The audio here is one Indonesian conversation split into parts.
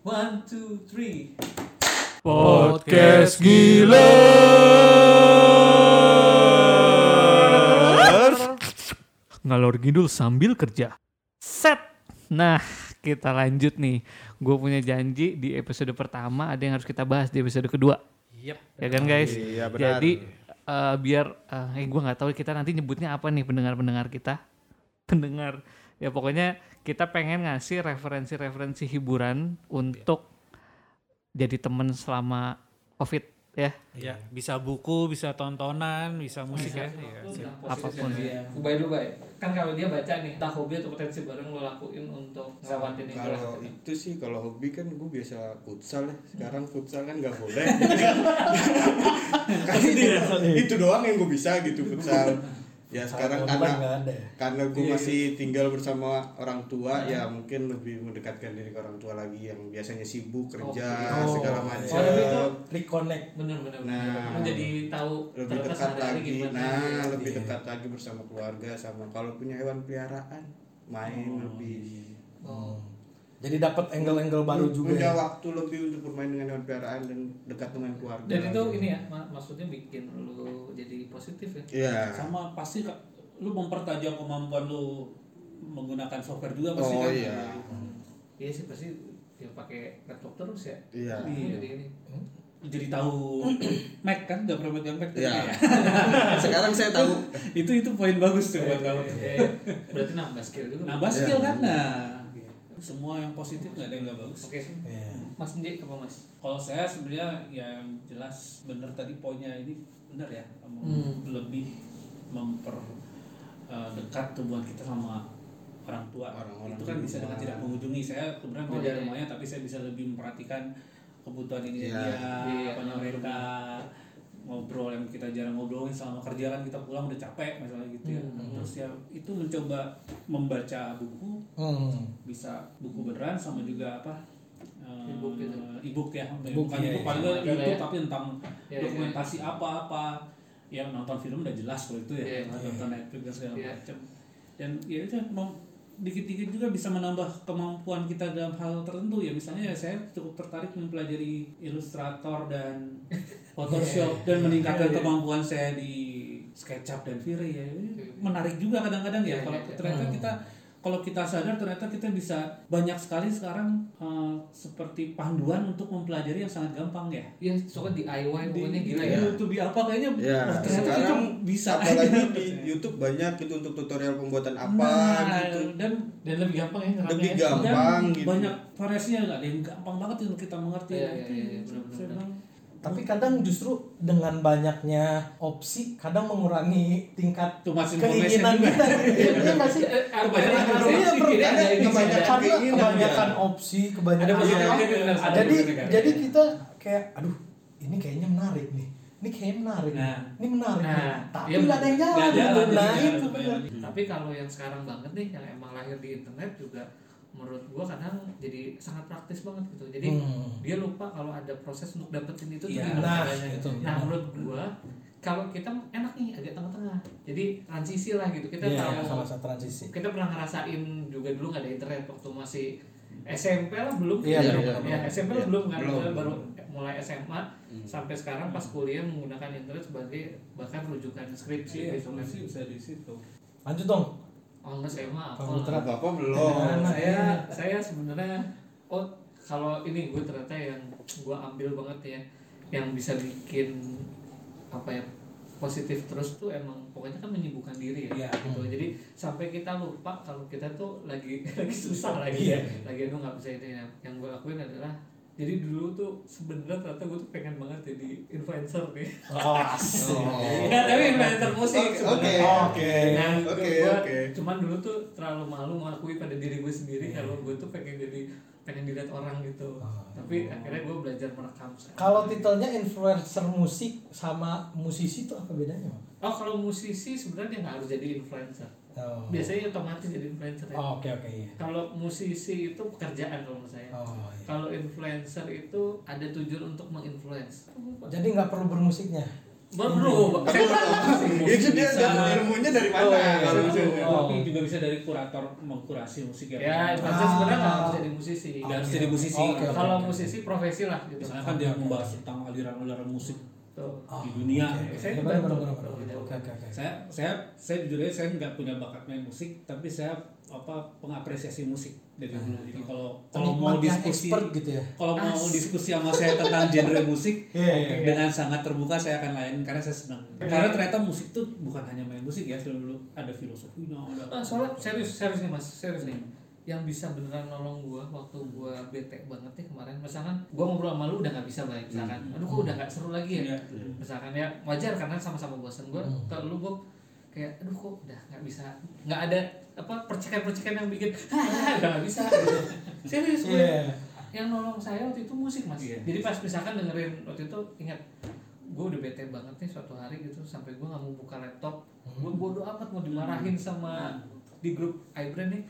One, two, three. Podcast Giler Ngalor ngidul sambil kerja. Set. Nah kita lanjut nih. Gue punya janji di episode pertama Ada yang harus kita bahas di episode kedua. Yep. Ya kan guys? Iya, benar. Jadi eh, biar eh gue nggak tahu kita nanti nyebutnya apa nih pendengar-pendengar kita. Pendengar Ya pokoknya kita pengen ngasih referensi-referensi hiburan Untuk jadi temen selama covid ya Ya, bisa buku, bisa tontonan, bisa musik ya. apa pun. Ubay dulu bay. Kan kalau dia baca nih, entah hobi atau potensi baru yang lo lakuin untuk ngelewatin ini. Kalau itu sih kalau hobi kan gue biasa futsal ya. Sekarang futsal kan nggak boleh. kan itu, itu doang yang gue bisa gitu futsal. Ya sekarang karena ada ya? karena gue masih tinggal bersama orang tua ya mungkin lebih mendekatkan diri ke orang tua lagi yang biasanya sibuk kerja Oh. segala Oh, macam. tapi itu reconnect bener-bener. Nah. menjadi tahu lebih dekat lagi. gimana. Nah, lebih Iya. dekat lagi bersama keluarga sama kalau punya hewan peliharaan main lebih Oh. Jadi dapat angle-angle baru juga punya ya? waktu lebih untuk bermain dengan hewan peliharaan dan dekat dengan keluarga. Dan itu ini ya, mak- maksudnya bikin lu jadi positif ya. Iya. Sama pasti lu mempertajam kemampuan lu menggunakan software juga pasti Oh kan. iya. Iya sih pasti dia pakai laptop terus ya. Iya. Iya. Jadi ini. Lu jadi tahu Mac kan, gak pernah megang Mac. Iya. Sekarang saya tahu. itu itu poin bagus tuh buat kamu. Eh, berarti nambah skill juga. Nambah skill kan, nah. Semua yang positif nggak ada yang nggak bagus. Oke. Iya. Mas Nji apa Mas? Kalau saya sebenarnya yang jelas benar tadi poinnya ini benar ya, Hmm. lebih memper eh, dekat hubungan kita sama orang tua. Orang-orang itu kan bisa dengan tidak mengunjungi. Saya kemudian Oh, beda iya. rumahnya, tapi saya bisa lebih memperhatikan kebutuhan ini Iya. dia, Iya, apa mereka ngobrol yang kita jarang ngobrolin selama kerja kan kita pulang udah capek misalnya gitu ya. Hmm. Terus ya itu mencoba membaca buku Hmm. bisa buku beneran sama juga apa eh, E-book gitu. e-book ya E-book, bukan iya, e-book iya. paling nggak Ada YouTube ya. tapi tentang Iya, iya. dokumentasi apa-apa yang nonton film udah jelas kalau itu ya Iya, iya. nonton Netflix dan segala Iya. macam dan ya itu dikit-dikit juga bisa menambah kemampuan kita dalam hal tertentu ya misalnya ya saya cukup tertarik mempelajari Illustrator dan Photoshop dan meningkatkan Iya, iya. kemampuan saya di SketchUp dan V-Ray ya menarik juga kadang-kadang Iya, ya kalau iya, iya. ternyata Hmm. kita kalau kita sadar ternyata kita bisa banyak sekali sekarang eh, seperti panduan untuk mempelajari yang sangat gampang ya. Iya, soalnya DIY pokoknya Di- gila di ya. YouTube di apa kayaknya Ya, ternyata sekarang kita bisa apalagi di YouTube banyak gitu untuk tutorial pembuatan apa Nah, gitu. dan Dan lebih gampang ya Lebih gampang dan gitu. banyak variasinya nggak ada yang gampang banget itu kita mengerti. Iya, iya, iya, iya, benar-benar. Tapi kadang justru dengan banyaknya opsi kadang mengurangi tingkat keinginan juga. kita iya benar nggak sih Eh, Kebanyakan orang harus Iya, ini kebanyakan keinginan, kebanyakan ya. opsi kebanyakan Iya. ada jadi jadi kita kayak aduh ini kayaknya menarik nih ini kayaknya menarik nih. Nah. ini menarik nih. Nah, tapi iya, nggak ada yang jalan gitu. jalan, nah itu. Tapi kalau yang sekarang banget nih yang emang lahir di internet juga menurut gua kadang jadi sangat praktis banget gitu. Jadi Hmm. dia lupa kalau ada proses untuk dapetin itu tuh gimana nah, caranya. itu. Nah, menurut gua kalau kita enak nih agak tengah-tengah. Jadi transisi lah gitu. Kita Iya, tahu sama sama transisi kita pernah ngerasain juga dulu nggak ada internet waktu masih SMP lah belum Iya, ya, iya, ya, SMP lah iya. belum kan Belum. Baru mulai SMA Hmm. sampai sekarang pas kuliah menggunakan internet sebagai bahkan rujukan skripsi Iya, gitu kan. bisa di situ. lanjut dong Oh enggak saya mah Pak apa Putra. Apa apa belum? Nah, Nah, saya saya sebenarnya oh kalau ini gue ternyata yang gue ambil banget ya yang bisa bikin apa ya positif terus tuh emang pokoknya kan menyibukkan diri ya Iya. gitu jadi sampai kita lupa kalau kita tuh lagi lagi susah lagi ya lagi aduh nggak bisa ini yang, yang gue lakuin adalah jadi dulu tuh sebenarnya ternyata gue tuh pengen banget jadi influencer nih. Oh asik. Ya tapi influencer musik Oke, sebenarnya. oke. Nah, oke. cuman dulu tuh terlalu malu mengakui pada diri gue sendiri kalau gue tuh pengen jadi pengen dilihat orang gitu. Oh. Tapi akhirnya gue belajar merekam. kalau titelnya influencer musik sama musisi itu apa bedanya oh kalau musisi sebenarnya nggak harus jadi influencer. oh Biasanya otomatis jadi influencer ya. Oh, oke oke iya Kalau musisi itu pekerjaan kalau menurut saya. oh iya. Kalau influencer itu ada tujuan untuk menginfluence. jadi nggak perlu bermusiknya Baru, saya nggak itu dia dapat ilmunya dari mana Oh, iya, iya. kalau itu Oh. tapi juga bisa dari kurator mengkurasi musik ya Ya, Ah. sebenarnya nggak harus jadi musisi. Nggak harus jadi musisi oke. Kalau musisi profesi lah gitu. misalnya kan dia membahas tentang aliran-aliran musik Tuh. Oh, di dunia. Saya Ya, saya saya saya jujur aja saya nggak punya bakat main musik tapi saya apa pengapresiasi musik dari dulu jadi kalau kalau mau diskusi gitu ya. kalau mau diskusi sama saya tentang genre musik Iya, iya, iya. dengan sangat terbuka saya akan lain karena saya senang karena ternyata musik tuh bukan hanya main musik ya dulu ada filosofinya ada Ah, soalnya serius, serius nih mas, serius nih. Yang bisa beneran nolong gua waktu gua bete banget nih kemarin. Misalkan gua ngobrol sama lu udah nggak bisa baik, misalkan. Aduh, kok udah nggak seru lagi ya. Iya. Misalkan ya wajar karena sama-sama bosan gua. Hmm. Ke lu gua kayak aduh kok udah nggak bisa nggak ada apa percikan-percikan yang bikin hahaha udah nggak bisa gitu. serius gue Iya. yang nolong saya waktu itu musik mas Iya. jadi pas misalkan dengerin waktu itu ingat gue udah bete banget nih suatu hari gitu sampai gue nggak mau buka laptop Hmm. gue bodoh amat mau dimarahin sama di grup iBrand nih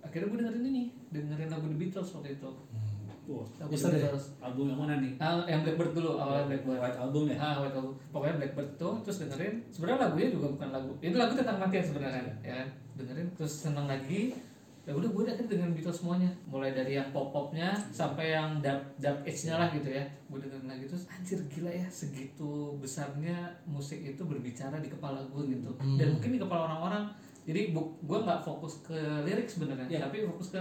akhirnya gue dengerin ini dengerin lagu The Beatles waktu itu Wah, lagu The. Beatles album yang mana nih ah, yang Blackbird dulu awalnya Blackbird White album ya Ah, White Album. Pokoknya Blackbird tuh terus dengerin. Sebenarnya lagunya juga bukan lagu. Itu lagu tentang kematian sebenarnya ya kan? Dengerin terus seneng lagi. Ya udah gue akhirnya dengan Beatles semuanya. Mulai dari yang pop-popnya sampai yang dark dark age-nya lah gitu ya. Gue dengerin lagi terus anjir gila ya segitu besarnya musik itu berbicara di kepala gue gitu. Hmm. Dan mungkin di kepala orang-orang. Jadi bu, gue nggak fokus ke lirik sebenarnya, Iya. tapi fokus ke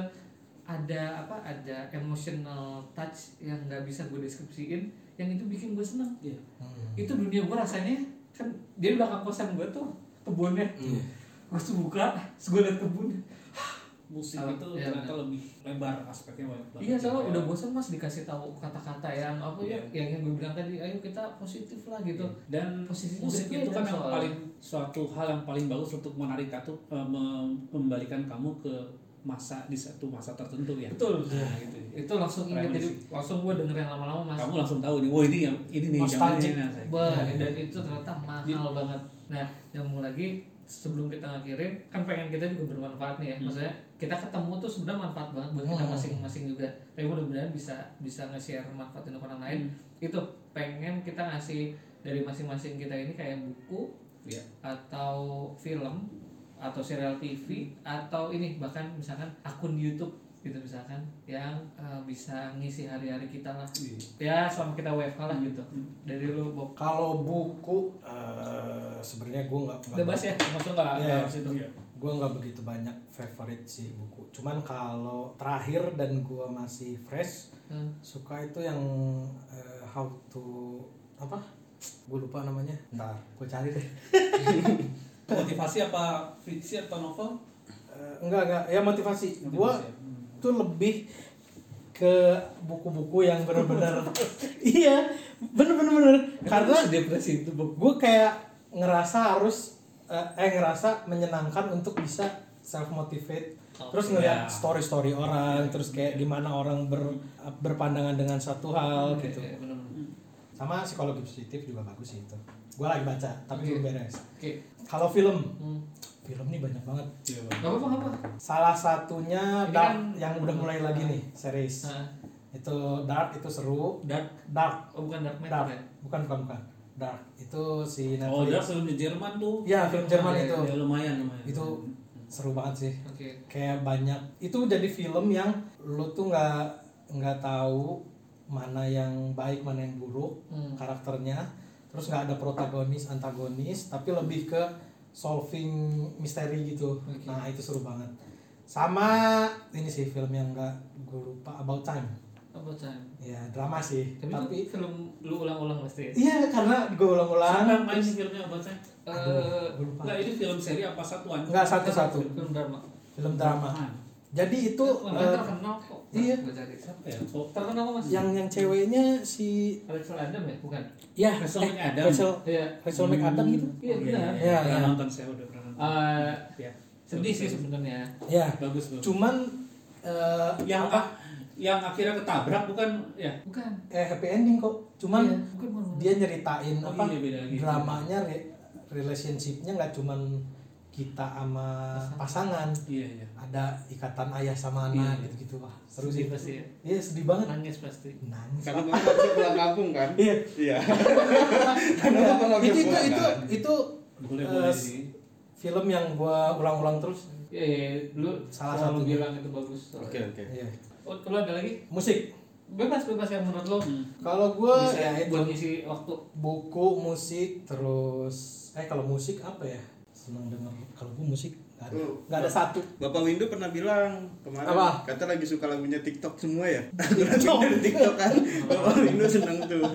ada apa ada emotional touch yang nggak bisa gue deskripsiin yang itu bikin gue seneng Hmm. itu dunia gue rasanya kan dia di belakang kosan gue tuh kebunnya Hmm. gue tuh buka terus gue liat kebun musik itu iya, ternyata lebih lebar aspeknya banyak banget iya soalnya Ya. udah bosan mas dikasih tahu kata-kata yang apa ya Iya. yang yang gue bilang tadi ayo kita positif lah gitu dan Posisinya musik itu kan yang paling suatu hal yang paling bagus untuk menarik katu eh, mem- membalikan kamu ke masa di satu masa tertentu ya betul nah, gitu itu langsung inget jadi langsung gue dengerin lama-lama mas kamu langsung tahu nih wah ini yang ini nih Nostalgic. nih. Wah, Iya. dan itu ternyata mahal banget. Nah, yang mau lagi sebelum kita ngakhirin, kan pengen kita juga bermanfaat nih ya. Hmm. Maksudnya kita ketemu tuh sebenarnya manfaat banget buat kita Hmm. masing-masing juga. Tapi mudah-mudahan bisa bisa nge-share manfaat untuk orang lain. Hmm. Itu pengen kita ngasih dari masing-masing kita ini kayak buku Iya. atau film atau serial TV atau ini bahkan misalkan akun YouTube gitu misalkan yang eh, bisa ngisi hari-hari kita lah. Ya selama kita WFH lah gitu. Dari lu Bob. Kalau buku eh, sebenarnya gue nggak bebas ya? maksud nggak Iya. nggak harus itu gue nggak begitu banyak favorite sih buku. Cuman kalau terakhir dan gue masih fresh Hmm. suka itu yang eh, how to apa gue lupa namanya. Ntar. Gue cari deh. Motivasi apa fiksi atau novel? Eh, enggak enggak. Ya motivasi. Gue Motivasi. Ya. Hmm. tuh lebih ke buku-buku yang benar-benar iya bener-bener bener karena depresi itu gue kayak ngerasa harus eh, eh ngerasa menyenangkan untuk bisa self motivate terus ngeliat ya. story story orang terus kayak gimana orang ber, berpandangan dengan satu hal gitu. Iya, bener-bener. Sama psikologi positif juga bagus sih itu. Gue lagi baca tapi Oke. belum beres. Oke. Kalau film? Hmm. film nih banyak banget. Iya, Bang. nggak apa apa? Salah satunya Ini Dark kan- yang udah mulai lagi nih series. Nah, itu Dark itu seru. Dark? Dark. Oh bukan dark Dark. matter ya? Bukan bukan bukan. Dark. Itu si Oh, Netflix. Film di Jerman tuh. ya film Jerman Oh, itu. Ya lumayan lumayan. itu seru banget sih. Oke. Kayak banyak. Itu jadi film yang lu tuh nggak nggak tahu mana yang baik mana yang buruk Hmm. karakternya. Terus nggak ada protagonis antagonis tapi lebih ke solving misteri gitu. Oke. nah itu seru banget. Sama ini sih film yang nggak gue lupa About Time. Apa time. Ya drama sih tapi, tapi, itu film lu ulang-ulang pasti. Ya iya karena gue ulang-ulang. Main sih filmnya apa saya? Eh, Aduh, gue lupa. Enggak, ini film seri apa satuan? nggak satu-satu. Film drama. Film drama. Ah, jadi itu eh, terkenal kok iya. Cari Siapa ya? Kok terkenal kok mas yang yang ceweknya si Rachel Adam ya bukan ya Rachel eh, McAdam. Rachel iya Rachel McAdam gitu iya benar Iya, Pernah iya. nonton saya udah pernah nonton. Eh, Ya. sedih sih sebenarnya ya Bagus bagus. cuman eh, yang apa yang akhirnya ketabrak bukan ya? bukan eh happy ending kok cuman Iya, bukan bukan dia nyeritain Oh apa iya, beda lagi. dramanya re- relationshipnya nggak cuman kita sama pasangan Iya iya. ada ikatan ayah sama anak Iya. gitu-gitu wah seru sih pasti ya. iya sedih banget Nangis pasti. nangis Karena nggak bisa pulang kampung kan? iya Iya. Karena bapak nggak itu bisa itu pulang itu kan? itu Boleh eh, boleh sih. film yang gua ulang-ulang terus Iya, iya, dulu Salah selalu satunya. bilang itu bagus. Oke oke. iya Oh, kalau ada lagi? musik Bebas, bebas yang menurut lo. Hmm. kalau gua bisa ya itu buat ngisi waktu. buku musik terus eh kalau musik apa ya seneng denger kalau gua musik nggak ada Oh. nggak ada satu Bapak Windu pernah bilang kemarin Apa? kata lagi suka lagunya TikTok semua ya. TikTok dari TikTok kan. Bapak Windu seneng tuh.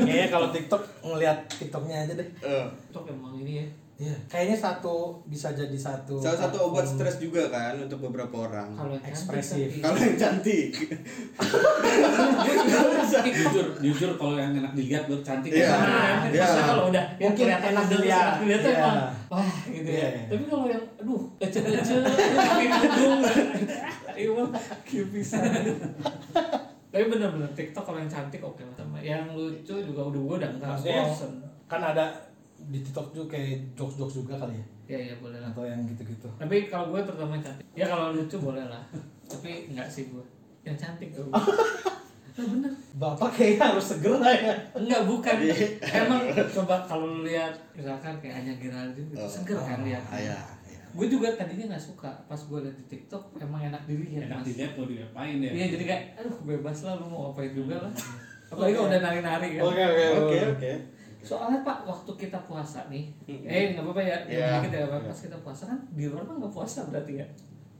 kayaknya kalau TikTok ngelihat TikToknya aja deh Eh, Tok emang ini ya. Iya, kayaknya satu bisa jadi satu salah satu obat stres juga kan untuk beberapa orang. Kalau yang cantik Ekspresif. tapi- Kalau yang cantik. jujur jujur kalau yang enak dilihat baru cantik. Iya. Nah, Iya. maksudnya kalau udah yang Mungkin kelihatan enak kecil, dilihat. enak dilihat Iya. emang wah gitu ya. Iya, iya. Tapi kalau yang aduh ece-ece iya mah kayak bisa. Tapi bener-bener TikTok kalau yang cantik oke lah sama yang lucu juga udah gue udah enggak yang- bosen. kan ada di TikTok juga kayak jokes-jokes juga kali ya Iya iya boleh lah. atau yang gitu-gitu. Tapi kalau gue terutama yang cantik. Ya kalau lucu boleh lah. Tapi enggak sih gue. Yang cantik gue. Nah, bener. Bapak kayaknya harus segera ya. Enggak bukan. Iya. Emang coba kalau lu lihat misalkan kayak Anya Geraldine gitu, Oh. seger kan lihat. Ah, ya, ya. Gue juga tadinya nggak suka pas gue liat di TikTok emang enak dilihat. Enak Mas. dilihat mau diapain ya. Iya jadi kayak aduh bebas lah lu mau apain juga lah. Apalagi kalau udah nari-nari kan. Oke oke Oke oke. Soalnya Pak waktu kita puasa nih, eh nggak apa-apa ya, Iya. dikit ya Pak. Iya. Pas kita puasa kan di luar kan nggak puasa berarti ya.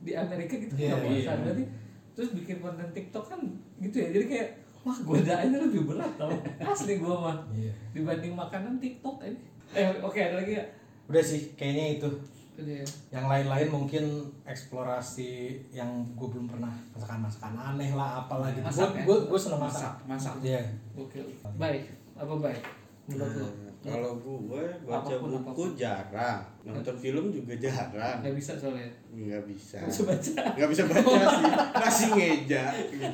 Di Amerika kita Iya, nggak puasa iya. berarti. Terus bikin konten TikTok kan gitu ya. Jadi kayak wah godaannya lebih berat tau. Asli gue mah Iya. dibanding makanan TikTok ini. Eh oke ada lagi ya. Udah sih kayaknya itu. Ya. Yang lain-lain mungkin eksplorasi yang gue belum pernah masakan-masakan aneh lah apalah gitu. Gue ya? gue gue seneng Masak, masak. masak. Iya. Oke. Baik. Apa baik? Menurut lo? Nah, kalau gue baca Apa pun, buku apa pun. jarang, nonton film juga jarang. Nggak bisa soalnya. Nggak bisa. Nggak bisa baca. Nggak bisa baca sih. Masih ngeja.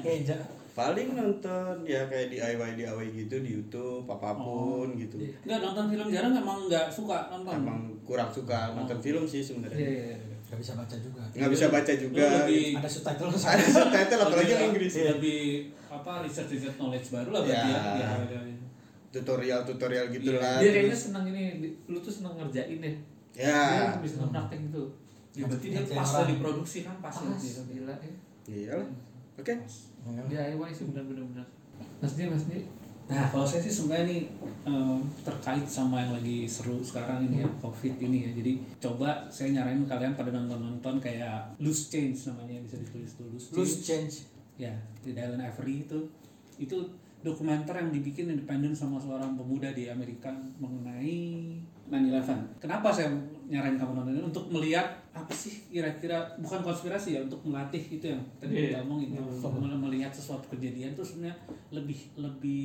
Meja. Paling nonton ya kayak DIY DIY gitu di YouTube apa pun gitu. Enggak nonton film jarang emang nggak suka nonton. Emang kurang suka nonton film sih Iya sebenarnya. iya. iya. Gak bisa baca juga. Nggak bisa baca juga. Lebih Ada subtitle Ada subtitle apalagi yang Inggris. Lebih apa research research knowledge baru lah berarti Ya. ya. Ya, ya, ya. Tutorial-tutorial gitulah. Dia kayaknya senang ini. Lu tuh senang ngerjain deh. Ya. Dia bisa praktek gitu. Ya, berarti dia pas lah diproduksi kan pas, Pas. lah gitu. Gila ya. Iya lah. Oke. DIY sih benar-benar benar. Mas dia mas dia. Nah, kalau saya sih sebenarnya nih em, terkait sama yang lagi seru sekarang ini ya, COVID ini ya. Jadi coba saya nyaranin kalian pada nonton-nonton kayak Loose Change namanya bisa ditulis tuh Loose Change. Loose change. Ya, di Dylan Avery itu itu dokumenter yang dibikin independen sama seorang pemuda di Amerika mengenai 9/11. Kenapa saya nyaranin kamu nonton ini untuk melihat apa sih kira-kira bukan konspirasi ya untuk melatih itu yang tadi Iya. kita omongin ya. Untuk melihat sesuatu kejadian itu sebenarnya lebih lebih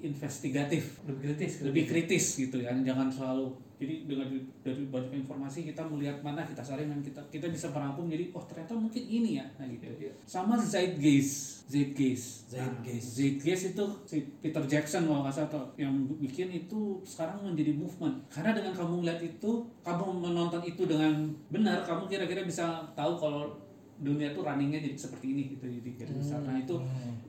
investigatif Lebih kritis. lebih kritis gitu ya jangan selalu jadi dengan dari banyak informasi kita melihat mana kita saring dan kita kita bisa merangkum jadi oh ternyata mungkin ini ya. Nah gitu. Sama zeitgeist. Zeitgeist. Nah, Zeitgeist. zeitgeist itu si Peter Jackson kalau nggak salah yang bikin itu sekarang menjadi movement. Karena dengan kamu melihat itu kamu menonton itu dengan benar kamu kira-kira bisa tahu kalau dunia tuh runningnya jadi seperti ini gitu jadi jadi besar. nah itu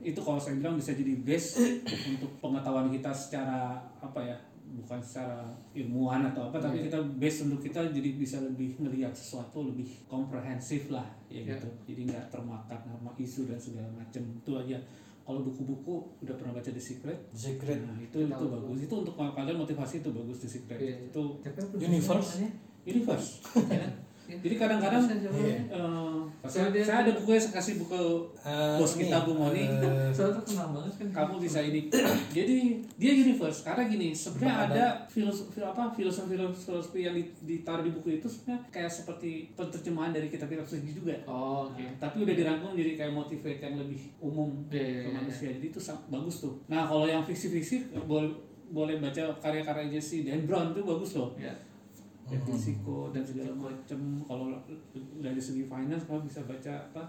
itu kalau saya bilang bisa jadi base untuk pengetahuan kita secara apa ya bukan secara ilmuwan atau apa tapi kita base untuk kita jadi bisa lebih ngelihat sesuatu lebih komprehensif lah ya Ya. gitu jadi nggak termakan sama isu dan segala macam itu aja kalau buku-buku udah pernah baca The Secret The Secret. nah, itu itu Tahu. bagus itu untuk kalian motivasi itu bagus The Secret Iya. itu Universe. universe Ya. Jadi kadang-kadang Iya. ya. eh, Soalnya saya, dia- saya ada bukunya saya kasih buku Eh, Bos ini, kita, Bu Moni. eh, Soalnya kenal banget kan. kamu bisa ini jadi dia universe karena gini sebenarnya Ada- ada filosofi apa filosofi filosofi yang di- ditaruh di buku itu sebenarnya kayak seperti penerjemahan dari kitab-kitab suci juga Oh oke. Nah, tapi udah dirangkum jadi kayak motivate yang lebih umum Iya, iya, ke iya. manusia jadi itu bagus tuh nah kalau yang fiksi-fiksi boleh boleh baca karya-karya Jesse Dan Brown itu bagus loh Ya. Ya, risiko dan segala macam kalau dari segi finance kamu bisa baca apa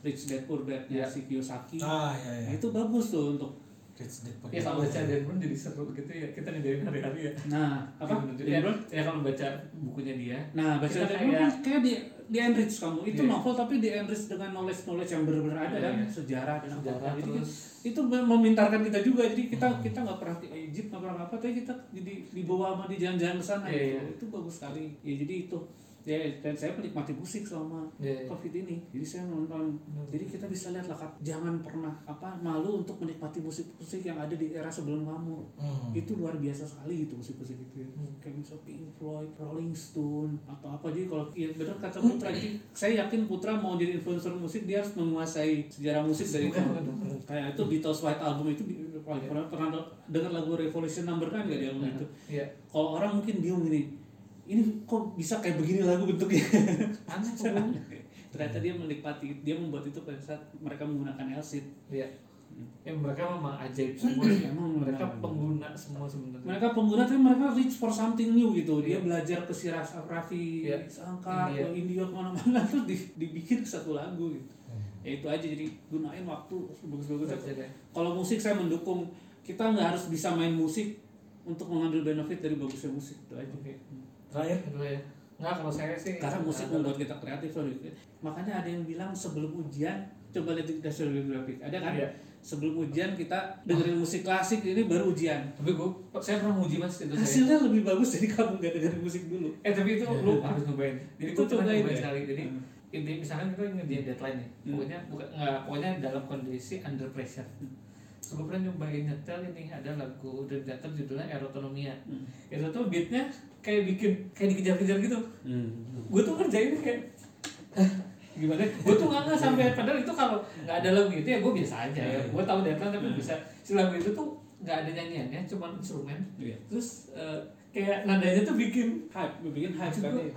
Rich Dad Poor Dad Ya. si Kiyosaki Ah ya Nah, ya. itu bagus tuh untuk Rich Dad Poor ya Dad. kalau baca Dan Brown jadi seru gitu ya kita ngejarin hari-hari ya Nah, apa? ya, Dan Brown? ya kalau baca bukunya dia Nah, baca Kita Dan kayak- Brown kayak di di enrich kamu. Itu Iya. novel tapi di enrich dengan knowledge knowledge yang benar-benar ada Iya, kan, iya. sejarah dan sejarah apa. Jadi itu memintarkan kita juga. Jadi kita kita nggak pernah ke Egypt, nggak pernah apa, tapi kita jadi dibawa sama di jalan-jalan ke sana. Iya, gitu. iya. Itu bagus sekali. Ya jadi itu. Ya, dan saya menikmati musik selama ya, covid ini jadi saya nonton jadi kita bisa lihat lah jangan pernah apa malu untuk menikmati musik-musik yang ada di era sebelum kamu. Hmm. itu luar biasa sekali gitu musik-musik itu ya. kayak misalnya Pink Floyd, Rolling Stone atau apa. Jadi kalau ya benar kata Putra jadi saya yakin Putra mau jadi influencer musik dia harus menguasai sejarah musik dari itu. Kayak itu Beatles White Album itu di- pernah pernah dengar lagu Revolution Number kan gak di album itu? Ya kalau orang mungkin bingung gini ini kok bisa kayak begini lagu bentuknya? Aneh ternyata dia menikmati dia membuat itu pada saat mereka menggunakan LCD ya ya mereka memang ajaib semua sih. Emang mereka pengguna semua sebenarnya. Mereka pengguna tapi mereka reach for something new gitu. Dia belajar ke si Raffi Iya. Sangka India. ke India ke mana-mana terus di- dibikin satu lagu gitu. Ya itu aja jadi gunain waktu bagus-bagus deh. kalau musik saya mendukung kita nggak harus bisa main musik untuk mengambil benefit dari bagusnya musik itu aja. Oke. Terakhir? Itu nggak kalau saya sih karena musik membuat kita kreatif loh makanya ada yang bilang sebelum ujian coba lihat National Geographic ada kan? Iya. sebelum ujian kita dengerin musik klasik ini baru ujian. Tapi gue saya pernah nguji mas itu saya hasilnya lebih bagus dari kamu gak dengerin musik dulu. Eh tapi itu lu harus nyobain. Jadi Itu cobain nyobain ya? sekali. Jadi Hmm. inti misalkan kita ngerjain deadline nih Hmm. pokoknya bukan pokoknya dalam kondisi under pressure Gue pernah nyobain nyetel ini ada lagu Dream Theater judulnya Erotonomia. Hmm. itu tuh beatnya kayak bikin kayak dikejar-kejar gitu. Gue tuh ngerjain kayak "Hah, gimana? Gue tuh nggak nggak sampai padahal itu kalau nggak ada lagu itu ya gue biasa aja ya. Gue tahu deadline tapi bisa si lagu itu tuh nggak ada nyanyiannya cuma instrumen. Iya. terus eh, kayak nadanya tuh bikin hype bikin hype kan ya.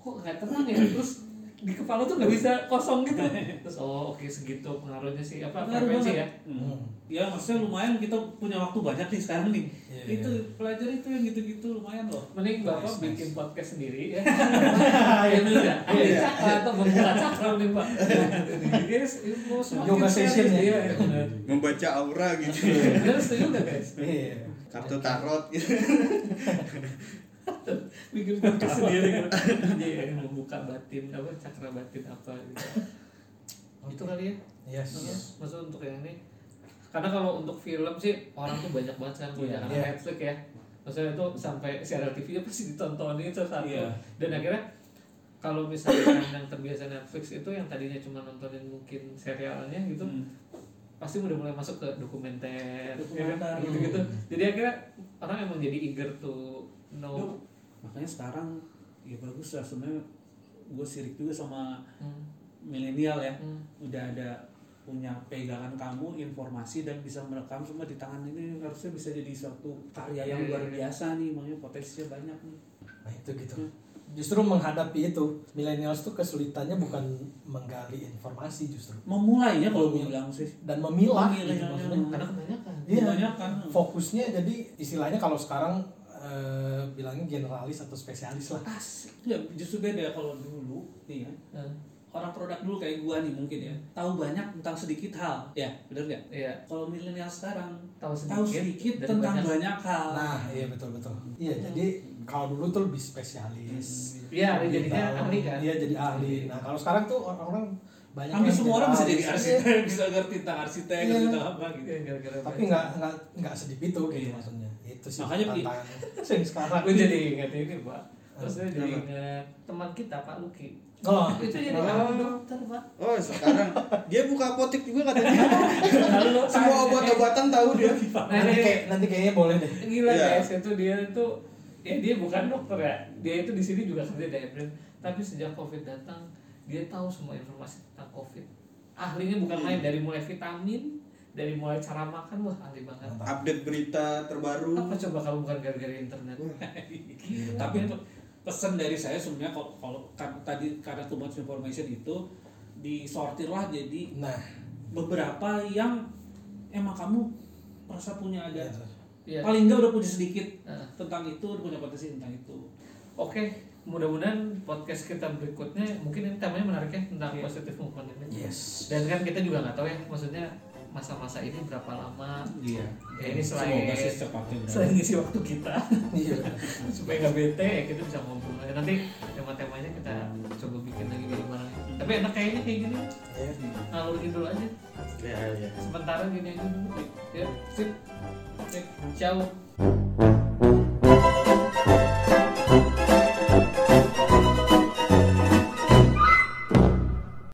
kok nggak tenang ya? Terus di kepala tuh nggak bisa kosong gitu. Terus oh oke segitu pengaruhnya sih apa Pengaruh frekuensi ya? Hmm. Ya maksudnya lumayan kita punya waktu banyak nih sekarang nih. Iya, itu pelajari itu yang gitu-gitu lumayan loh. mending bapak Nice, bikin nice. podcast sendiri. Ya ya udah ada cakra atau membuka cakra nih pak. Yoga session ya? iya, ya membaca aura gitu. Benar setuju nggak guys? Iya. kartu tarot. gitu bikin podcast sendiri kan jadi yang membuka batin apa cakra batin apa gitu. Itu kali ya? Yes. Iya, maksud untuk yang ini. Karena kalau untuk film sih orang tuh banyak banget kan punya karena Iya. Netflix ya. Maksudnya itu sampai serial TV nya pasti ditontonin satu. Iya. dan akhirnya kalau misalnya yang terbiasa Netflix itu yang tadinya cuma nontonin mungkin serialnya gitu Hmm. pasti udah mulai masuk ke dokumenter, Dokumenter. gitu gitu jadi akhirnya orang emang jadi eager to know makanya sekarang ya bagus lah sebenarnya gue sirik juga sama Hmm, milenial ya. hmm. Udah ada punya pegangan kamu informasi dan bisa merekam semua di tangan ini harusnya bisa jadi suatu karya yang Iya, luar iya. biasa nih makanya potensinya banyak nih Nah itu gitu. Justru menghadapi itu, millennials tuh kesulitannya bukan menggali informasi justru memulainya kalau gue bilang sih dan memilah Memilih, gitu ya. maksudnya. karena kebanyakan Iya. kebanyakan Fokusnya jadi istilahnya kalau sekarang eh, bilangnya generalis atau spesialis lah. asik ya justru beda kalau dulu nih ya Hmm, orang produk dulu kayak gua nih mungkin ya tahu banyak tentang sedikit hal ya bener nggak iya kalau milenial sekarang tahu sedikit, tahu sedikit dan tentang banyak. banyak, hal Nah, iya betul betul. Iya, jadi kalau dulu tuh lebih spesialis. Iya, Lebih jadinya tahu. ahli kan? Iya, jadi ahli. Nah, kalau sekarang tuh orang-orang banyak hampir yang semua orang bisa jadi arsitek bisa ngerti tentang arsitek Iya. ngerti tentang apa gitu Iya, gara-gara Tapi nggak nggak nggak sedip itu gitu Iya. maksudnya. Itu sih Makanya. Sing sekarang. gue jadi ingat ini pak. Terus gue jadi ingat teman kita Pak Luki. Oh, itu jadi Oh. dokter pak. Oh sekarang. Dia buka apotek juga katanya. Lalu semua obat-obatan tahu dia. Nah nanti ini kayak nanti kayaknya boleh deh. gila Iya. guys. Itu dia itu ya dia bukan dokter ya. Dia itu di sini juga kerja di April. Tapi sejak covid datang dia tahu semua informasi tentang covid. Ahlinya bukan main dari mulai vitamin dari mulai cara makan wah ahli banget update berita terbaru apa coba kalau bukan gara-gara internet tapi pe- pesan dari saya sebenarnya kalau kalau kan, tadi karena too much information itu disortirlah jadi Nah, beberapa yang emang kamu merasa punya ada Iya. paling enggak udah punya sedikit Nah. tentang itu udah punya potensi tentang itu Oke, mudah-mudahan podcast kita berikutnya mungkin ini temanya menarik ya tentang Iya. positive movement ini. yes. Dan kan kita juga nggak tahu ya, maksudnya masa-masa ini berapa lama? Iya. Ya, ini selain- semoga sih secepatnya selain ngisi waktu kita. Iya. supaya nggak bete ya kita bisa ngobrol. Lagi. nanti tema-temanya kita coba bikin lagi dari mana tapi enak kayaknya kayak gini. Ya. ngalurin dulu aja. Ya ya sementara gini aja dulu ya sip. Oke ciao